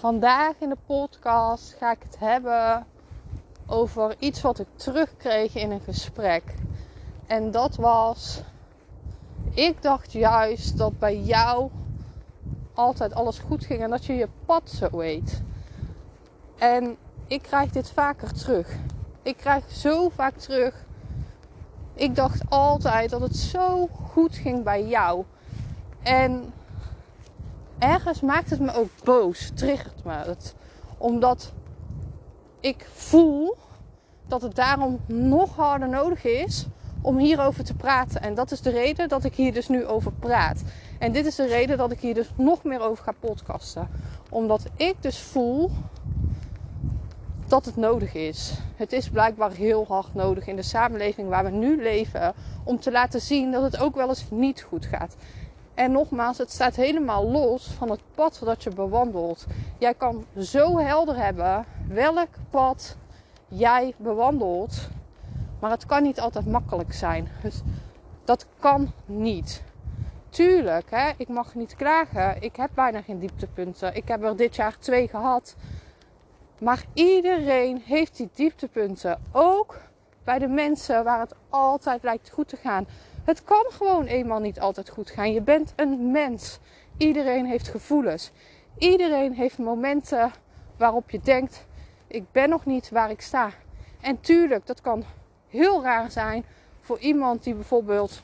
Vandaag in de podcast ga ik het hebben over iets wat ik terugkreeg in een gesprek. En dat was, ik dacht juist dat bij jou altijd alles goed ging en dat je je pad zo weet. En ik krijg dit vaker terug. Ik krijg zo vaak terug. Ik dacht altijd dat het zo goed ging bij jou. En ergens maakt het me ook boos, triggert me het. Omdat ik voel dat het daarom nog harder nodig is om hierover te praten. En dat is de reden dat ik hier dus nu over praat. En dit is de reden dat ik hier dus nog meer over ga podcasten. Omdat ik dus voel dat het nodig is. Het is blijkbaar heel hard nodig in de samenleving waar we nu leven om te laten zien dat het ook wel eens niet goed gaat. En nogmaals, het staat helemaal los van het pad dat je bewandelt. Jij kan zo helder hebben welk pad jij bewandelt, maar het kan niet altijd makkelijk zijn. Dus dat kan niet. Tuurlijk, hè, ik mag niet klagen. Ik heb bijna geen dieptepunten. Ik heb er dit jaar twee gehad. Maar iedereen heeft die dieptepunten. Ook bij de mensen waar het altijd lijkt goed te gaan. Het kan gewoon eenmaal niet altijd goed gaan. Je bent een mens. Iedereen heeft gevoelens. Iedereen heeft momenten waarop je denkt: ik ben nog niet waar ik sta. En tuurlijk, dat kan heel raar zijn voor iemand die bijvoorbeeld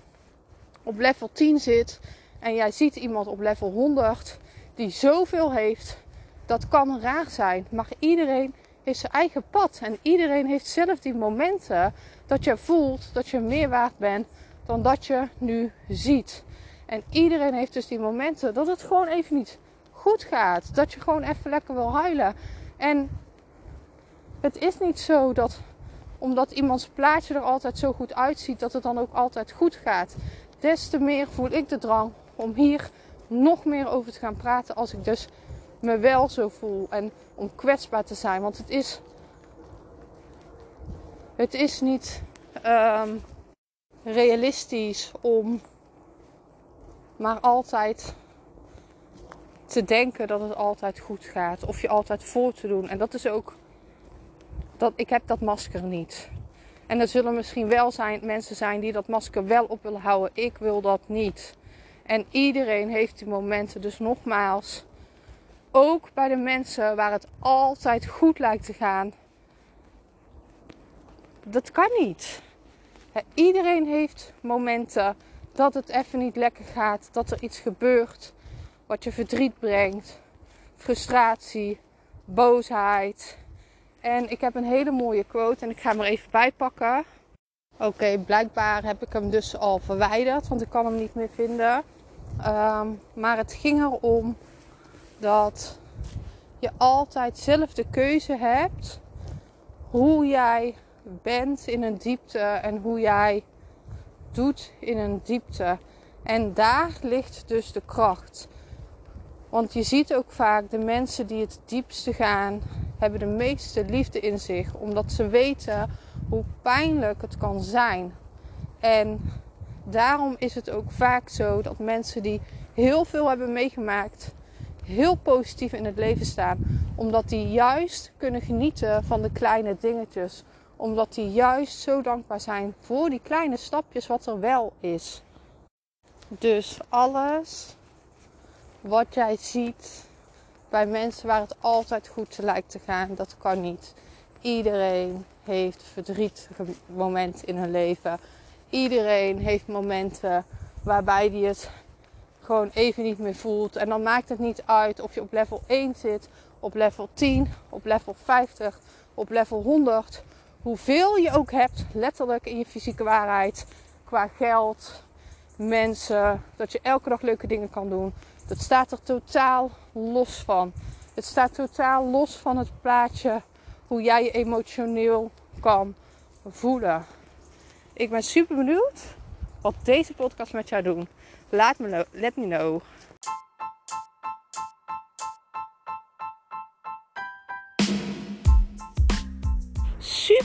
op level 10 zit en jij ziet iemand op level 100 die zoveel heeft. Dat kan raar zijn, maar iedereen heeft zijn eigen pad en iedereen heeft zelf die momenten dat je voelt dat je meer waard bent dan dat je nu ziet. En iedereen heeft dus die momenten dat het gewoon even niet goed gaat. Dat je gewoon even lekker wil huilen. En het is niet zo dat omdat iemands plaatje er altijd zo goed uitziet, dat het dan ook altijd goed gaat. Des te meer voel ik de drang om hier nog meer over te gaan praten als ik dus me wel zo voel en om kwetsbaar te zijn. Want het is, het is niet um, realistisch om maar altijd te denken dat het altijd goed gaat. Of je altijd voor te doen. En dat is ook. Dat, ik heb dat masker niet. En er zullen misschien wel zijn, mensen zijn die dat masker wel op willen houden. Ik wil dat niet. En iedereen heeft die momenten. Dus nogmaals, ook bij de mensen waar het altijd goed lijkt te gaan. Dat kan niet. Iedereen heeft momenten dat het even niet lekker gaat, dat er iets gebeurt wat je verdriet brengt, frustratie, boosheid. En ik heb een hele mooie quote en ik ga hem er even bij pakken. Oké, blijkbaar heb ik hem dus al verwijderd, want ik kan hem niet meer vinden. Um, maar het ging erom dat je altijd zelf de keuze hebt hoe jij bent in een diepte en hoe jij doet in een diepte. En daar ligt dus de kracht. Want je ziet ook vaak de mensen die het diepste gaan, hebben de meeste liefde in zich, omdat ze weten hoe pijnlijk het kan zijn. En daarom is het ook vaak zo dat mensen die heel veel hebben meegemaakt, heel positief in het leven staan, omdat die juist kunnen genieten van de kleine dingetjes omdat die juist zo dankbaar zijn voor die kleine stapjes wat er wel is. Dus alles wat jij ziet bij mensen waar het altijd goed lijkt te gaan, dat kan niet. Iedereen heeft verdrietige momenten in hun leven. Iedereen heeft momenten waarbij die het gewoon even niet meer voelt. En dan maakt het niet uit of je op level 1 zit, op level 10, op level 50, op level 100 hoeveel je ook hebt, letterlijk in je fysieke waarheid, qua geld, mensen, dat je elke dag leuke dingen kan doen. Dat staat er totaal los van. Het staat totaal los van het plaatje hoe jij je emotioneel kan voelen. Ik ben super benieuwd wat deze podcast met jou doet. Laat me let me know.